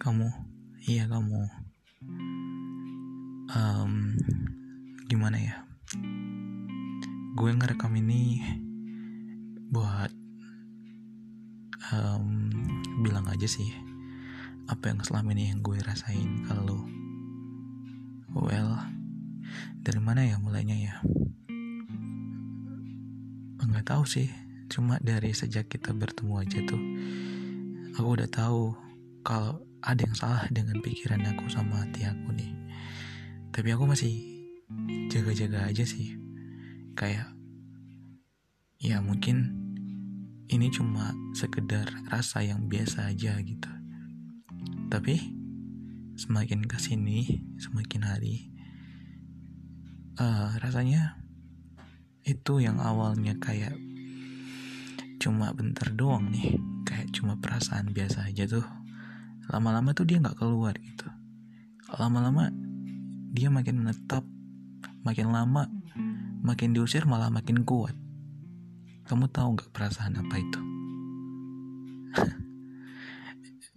kamu, iya kamu. Um, gimana ya? Gue ngerekam ini buat um, bilang aja sih apa yang selama ini yang gue rasain kalau well dari mana ya mulainya ya nggak tahu sih cuma dari sejak kita bertemu aja tuh aku udah tahu kalau ada yang salah dengan pikiran aku sama hati aku nih. Tapi aku masih jaga-jaga aja sih. Kayak ya mungkin ini cuma sekedar rasa yang biasa aja gitu. Tapi semakin ke sini semakin hari uh, rasanya itu yang awalnya kayak cuma bentar doang nih cuma perasaan biasa aja tuh. Lama-lama tuh dia nggak keluar gitu. Lama-lama dia makin menetap makin lama makin diusir malah makin kuat. Kamu tahu nggak perasaan apa itu?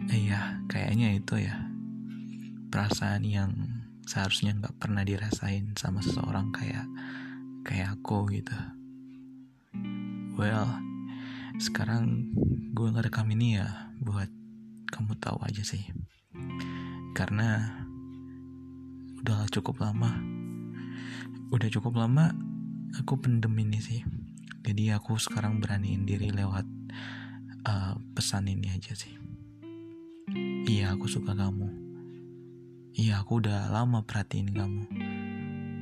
Iya kayaknya itu ya. Perasaan yang seharusnya nggak pernah dirasain sama seseorang kayak kayak aku gitu. Well sekarang gue ngerekam ini ya buat kamu tahu aja sih. Karena udah cukup lama. Udah cukup lama aku pendem ini sih. Jadi aku sekarang beraniin diri lewat uh, pesan ini aja sih. Iya aku suka kamu. Iya aku udah lama perhatiin kamu.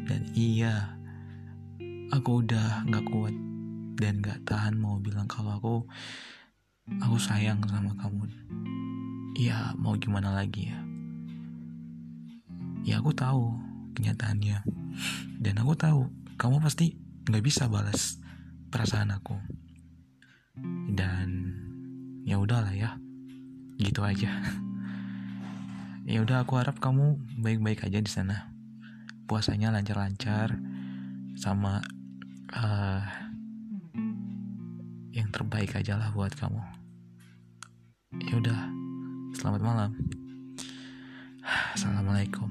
Dan iya aku udah gak kuat dan gak tahan mau bilang kalau aku aku sayang sama kamu. Ya mau gimana lagi ya? Ya aku tahu kenyataannya. Dan aku tahu kamu pasti nggak bisa balas perasaan aku. Dan ya udahlah ya gitu aja. Ya udah aku harap kamu baik-baik aja di sana. Puasanya lancar-lancar sama uh, yang terbaik aja lah buat kamu. Ya udah selamat malam. Assalamualaikum